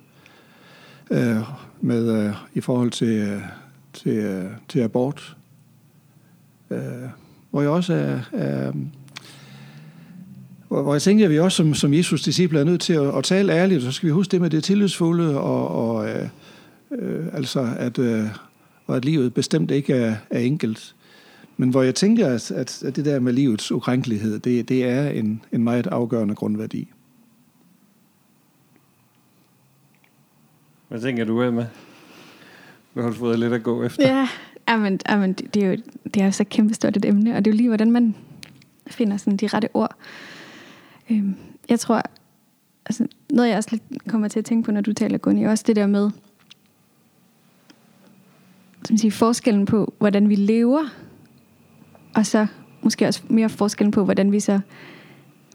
øh, med, øh, i forhold til, øh, til, øh, til abort. Øh, hvor jeg også er, er hvor jeg tænker, at vi også som, som Jesus disciple er nødt til at, at tale ærligt, så skal vi huske det med det tillidsfulde, og, og øh, øh, altså at, øh, og at livet bestemt ikke er, er enkelt. Men hvor jeg tænker, at, at, at det der med livets ukrænkelighed, det, det er en, en meget afgørende grundværdi. Hvad tænker du, Emma? Nu har du fået lidt at gå efter. Ja, amen, amen, det, er jo, det er jo så kæmpestort et emne, og det er jo lige, hvordan man finder sådan de rette ord. Øhm, jeg tror, altså, noget jeg også lidt kommer til at tænke på, når du taler, Gunni, er også det der med, som siger, forskellen på, hvordan vi lever, og så måske også mere forskellen på, hvordan vi så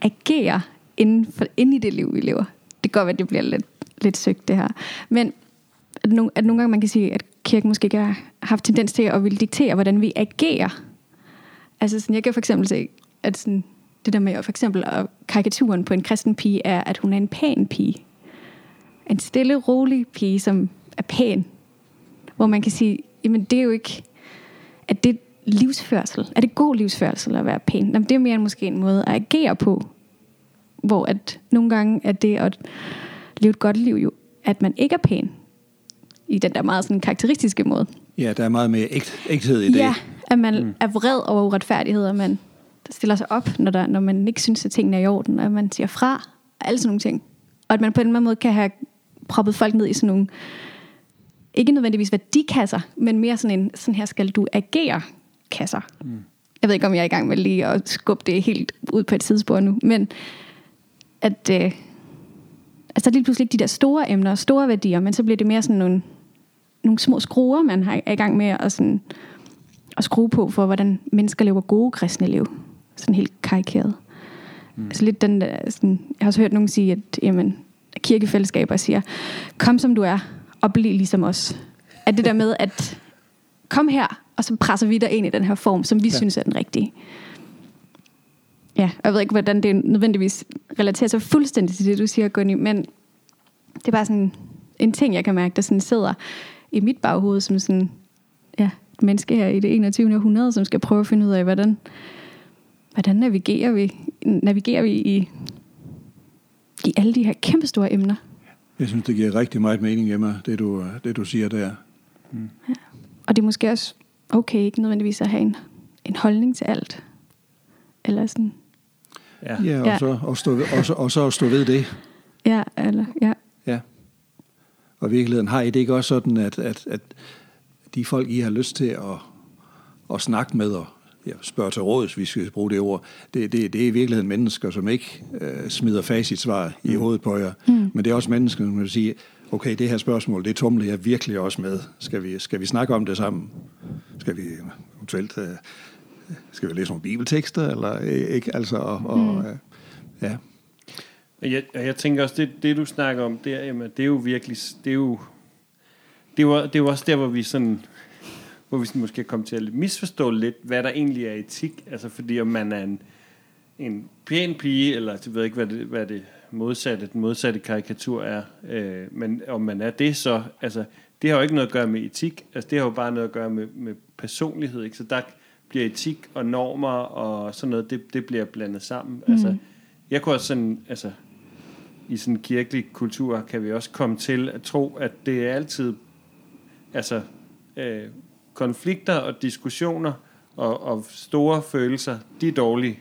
agerer inden, for, inden i det liv, vi lever. Det kan godt være, at det bliver lidt lidt søgt det her. Men at, no, at nogle gange man kan sige, at kirken måske ikke har haft tendens til at ville diktere, hvordan vi agerer. Altså sådan, jeg kan for eksempel se, at sådan, det der med for eksempel at karikaturen på en kristen pige er, at hun er en pæn pige. En stille, rolig pige, som er pæn. Hvor man kan sige, jamen det er jo ikke, at det livsførsel. Er det god livsførsel at være pæn? Jamen, det er mere måske en måde at agere på. Hvor at nogle gange er det at leve et godt liv jo, at man ikke er pæn. I den der meget sådan karakteristiske måde. Ja, der er meget mere ægt, ægthed i det. Ja, at man mm. er vred over uretfærdighed, og man stiller sig op, når, der, når man ikke synes, at tingene er i orden, og man siger fra, og alle sådan nogle ting. Og at man på en måde kan have proppet folk ned i sådan nogle, ikke nødvendigvis værdikasser, men mere sådan en, sådan her skal du agere kasser. Mm. Jeg ved ikke, om jeg er i gang med lige at skubbe det helt ud på et tidsspor nu, men at, øh, altså lige pludselig ikke de der store emner, store værdier, men så bliver det mere sådan nogle, nogle små skruer, man har, er i gang med at, sådan, at skrue på for, hvordan mennesker lever gode kristne liv. Sådan helt karikeret. Mm. Altså lidt den der, sådan, jeg har også hørt nogen sige, at jamen, kirkefællesskaber siger, kom som du er, og bliv ligesom os. At det der med, at kom her, og så presser vi dig ind i den her form, som vi ja. synes er den rigtige. Ja, jeg ved ikke, hvordan det nødvendigvis relaterer sig fuldstændig til det, du siger, Gunny, men det er bare sådan en ting, jeg kan mærke, der sådan sidder i mit baghoved, som sådan, ja, et menneske her i det 21. århundrede, som skal prøve at finde ud af, hvordan, hvordan navigerer vi, navigerer vi i, i alle de her kæmpe store emner. Jeg synes, det giver rigtig meget mening, Emma, det du, det du siger der. Mm. Ja. Og det er måske også okay, ikke nødvendigvis at have en, en holdning til alt. Eller sådan, Ja, ja og, ja. Så, og, stå, og, så, og så stå ved det. Ja, eller, ja. Ja. Og i virkeligheden har I det ikke også sådan, at, at, at de folk, I har lyst til at, at snakke med og ja, spørge til råds, hvis vi skal bruge det ord, det, det, det er i virkeligheden mennesker, som ikke øh, smider facitsvar i mm. hovedet på jer. Mm. Men det er også mennesker, som vil sige, okay, det her spørgsmål, det tumler jeg virkelig også med. Skal vi, skal vi snakke om det sammen? Skal vi eventuelt øh, skal vi læse nogle bibeltekster, eller øh, ikke? Altså, og, og Mm. øh, ja. Og Jeg, og jeg tænker også, det, det du snakker om der, jamen, det er jo virkelig, det er jo, det er jo, det er jo også der, hvor vi sådan, hvor vi sådan måske kommer til at misforstå lidt, hvad der egentlig er etik. Altså fordi om man er en, en pæn pige, eller jeg ved ikke, hvad det, hvad det modsatte, den modsatte karikatur er, øh, men om man er det, så, altså, det har jo ikke noget at gøre med etik, altså det har jo bare noget at gøre med, med personlighed, ikke? Så der bliver etik og normer og sådan noget, det, det bliver blandet sammen. Mm. Altså, jeg kunne også sådan, altså, i sådan en kirkelig kultur kan vi også komme til at tro, at det er altid altså øh, konflikter og diskussioner og, og store følelser, de er dårlige.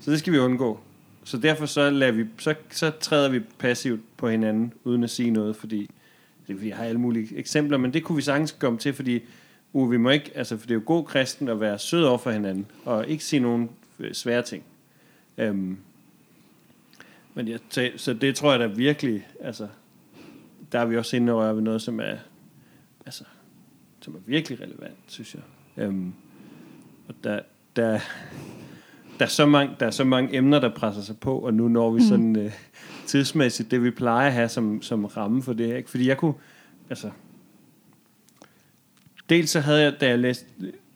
Så det skal vi undgå. Så derfor så, lader vi, så, så træder vi passivt på hinanden, uden at sige noget, fordi det, vi har alle mulige eksempler, men det kunne vi sagtens komme til, fordi uh, vi må ikke, altså, for det er jo god kristen at være sød over for hinanden, og ikke sige nogen øh, svære ting. Øhm, men jeg, så det tror jeg da virkelig, altså, der er vi også inde og røre ved noget, som er, altså, som er virkelig relevant, synes jeg. Øhm, og der, der, der, er så mange, der er så mange emner, der presser sig på, og nu når vi sådan øh, tidsmæssigt det, vi plejer at have som, som ramme for det. Ikke? Fordi jeg kunne, altså, dels så havde jeg, da jeg læste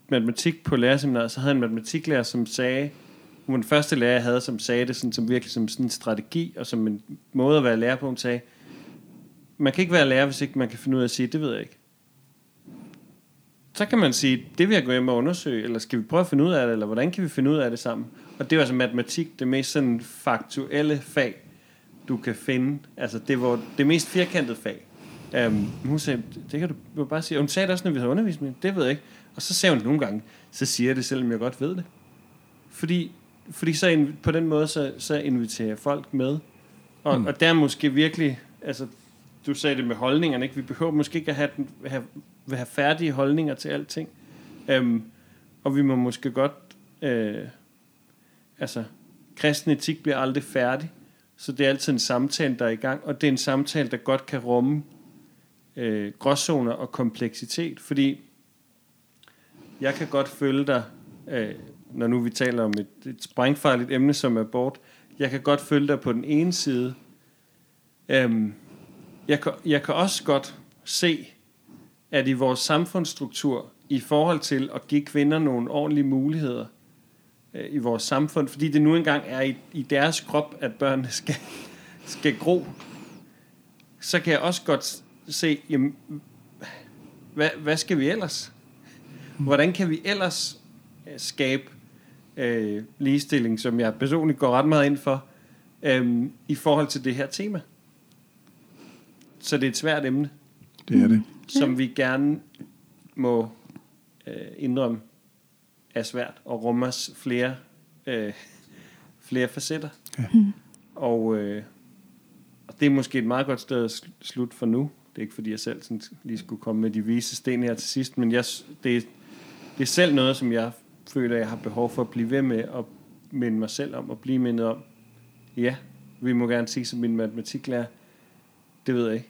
matematik på lærerseminaret, så havde jeg en matematiklærer, som sagde, hun var den første lærer, jeg havde, som sagde det sådan, som virkelig som sådan en strategi, og som en måde at være lærer på, hun sagde, man kan ikke være lærer, hvis ikke man kan finde ud af at sige, det ved jeg ikke. Så kan man sige, det vil jeg gå hjem og undersøge, eller skal vi prøve at finde ud af det, eller hvordan kan vi finde ud af det sammen? Og det var altså matematik, det mest sådan faktuelle fag, du kan finde. Altså det var det mest firkantede fag. Um, hun sagde, det kan du bare sige. Og hun sagde det også, når vi havde undervisning, det ved jeg ikke. Og så sagde hun nogle gange, så siger jeg det, selvom jeg godt ved det. Fordi, fordi så på den måde, så, så inviterer jeg folk med. Og, mm. og der er måske virkelig, altså du sagde det med holdningerne, ikke? vi behøver måske ikke at have, den, have, have færdige holdninger til alting. Øhm, og vi må måske godt, øh, altså kristen etik bliver aldrig færdig, så det er altid en samtale, der er i gang, og det er en samtale, der godt kan rumme øh, gråzoner og kompleksitet, fordi jeg kan godt føle dig, øh, når nu vi taler om et, et sprængfarligt emne som abort, jeg kan godt føle dig på den ene side. Øhm, jeg, kan, jeg kan også godt se, at i vores samfundsstruktur, i forhold til at give kvinder nogle ordentlige muligheder øh, i vores samfund, fordi det nu engang er i, i deres krop, at børnene skal, skal gro, så kan jeg også godt se, jamen, hvad, hvad skal vi ellers? Hvordan kan vi ellers øh, skabe øh, ligestilling, som jeg personligt går ret meget ind for, øh, i forhold til det her tema? Så det er et svært emne, Det er det som vi gerne må øh, indrømme er svært og rummer flere, øh, flere facetter. Ja. Og, øh, og det er måske et meget godt sted at sl- slutte for nu. Det er ikke fordi, jeg selv sådan lige skulle komme med de vise sten her til sidst, men jeg, det, er, det er selv noget, som jeg føler, jeg har behov for at blive ved med at minde mig selv om, og blive mindet om. Ja, vi må gerne sige som min matematiklærer, det ved jeg ikke.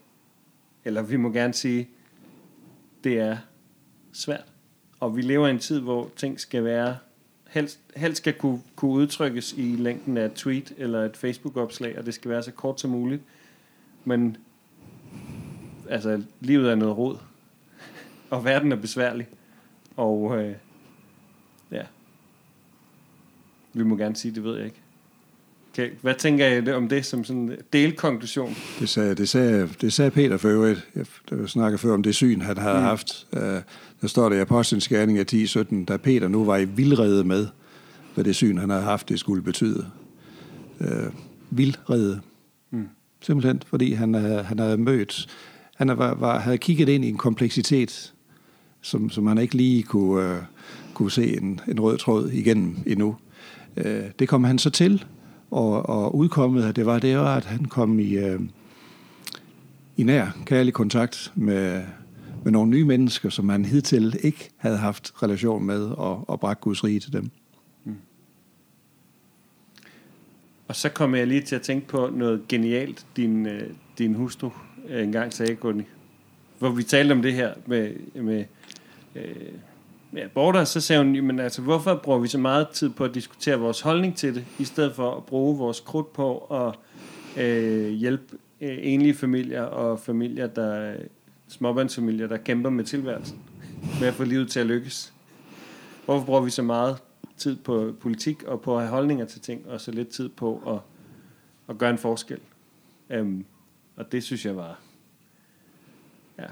Eller vi må gerne sige, det er svært. Og vi lever i en tid, hvor ting skal være, helst, helst skal kunne, kunne udtrykkes i længden af et tweet eller et Facebook-opslag, og det skal være så kort som muligt. Men altså, livet er noget rod, og verden er besværlig. Og øh, ja, vi må gerne sige, det ved jeg ikke. Okay. Hvad tænker I om det som sådan en delkonklusion? Det sagde, det sagde, det sagde Peter for øvrigt. Jeg snakkede før om det syn, han havde mm. haft. Uh, der står der i Apostlenes Gerning af 10-17, da Peter nu var i vildrede med, hvad det syn, han havde haft, det skulle betyde. Uh, vildrede. Mm. Simpelthen, fordi han, uh, han havde mødt, han var, var, havde kigget ind i en kompleksitet, som, som han ikke lige kunne, uh, kunne se en, en rød tråd igennem endnu. Uh, det kom han så til, og, og udkommet af det var, det var, at han kom i, øh, i nær kærlig kontakt med, med nogle nye mennesker, som han hidtil ikke havde haft relation med, og, og bragt Guds rige til dem. Mm. Og så kommer jeg lige til at tænke på noget genialt, din, øh, din hustru øh, engang sagde, Gunni. Hvor vi talte om det her med, med øh, ja, border, så sagde hun, men altså, hvorfor bruger vi så meget tid på at diskutere vores holdning til det, i stedet for at bruge vores krudt på at øh, hjælpe øh, enlige familier og familier, der småbørnsfamilier, der kæmper med tilværelsen, med at få livet til at lykkes. Hvorfor bruger vi så meget tid på politik og på at have holdninger til ting, og så lidt tid på at, at gøre en forskel? Øhm, og det synes jeg var... Ja.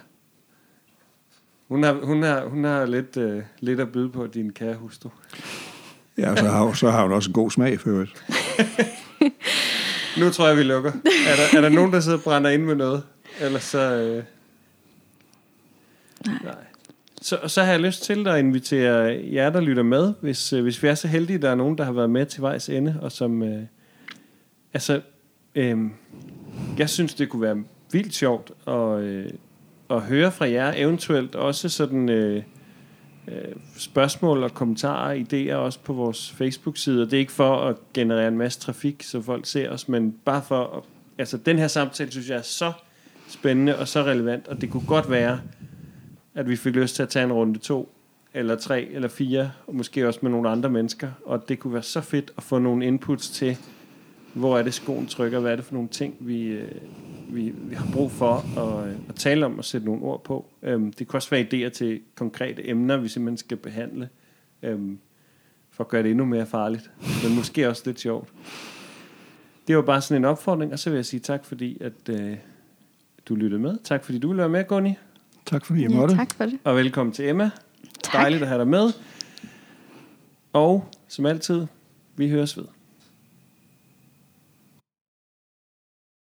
Hun har, hun har, hun har lidt, uh, lidt at byde på, din kære hustru. Ja, så har, så har hun også en god smag for øvrigt. nu tror jeg, vi lukker. Er der, er der nogen, der sidder og brænder ind med noget? Ellers så... Uh, Nej. Nej. Så, så har jeg lyst til at invitere jer, der lytter med, hvis, øh, hvis vi er så heldige, der er nogen, der har været med til vejs ende, og som, øh, altså, øh, jeg synes, det kunne være vildt sjovt at, øh, at høre fra jer, eventuelt også sådan øh, øh, spørgsmål og kommentarer, idéer også på vores Facebook-side, og det er ikke for at generere en masse trafik, så folk ser os, men bare for, at, altså den her samtale, synes jeg er så spændende og så relevant, og det kunne godt være, at vi fik lyst til at tage en runde to, eller tre, eller fire, og måske også med nogle andre mennesker. Og det kunne være så fedt at få nogle inputs til, hvor er det skoen trykker, hvad er det for nogle ting, vi, øh, vi, vi har brug for at, at tale om og sætte nogle ord på. Øhm, det kan også være idéer til konkrete emner, vi simpelthen skal behandle, øhm, for at gøre det endnu mere farligt, men måske også lidt sjovt. Det var bare sådan en opfordring, og så vil jeg sige tak, fordi at, øh, du lyttede med. Tak, fordi du ville være med, Gunni. Tak fordi jeg Ja, måtte. tak for det. Og velkommen til Emma. Tak. Dejligt at have dig med. Og som altid, vi høres ved.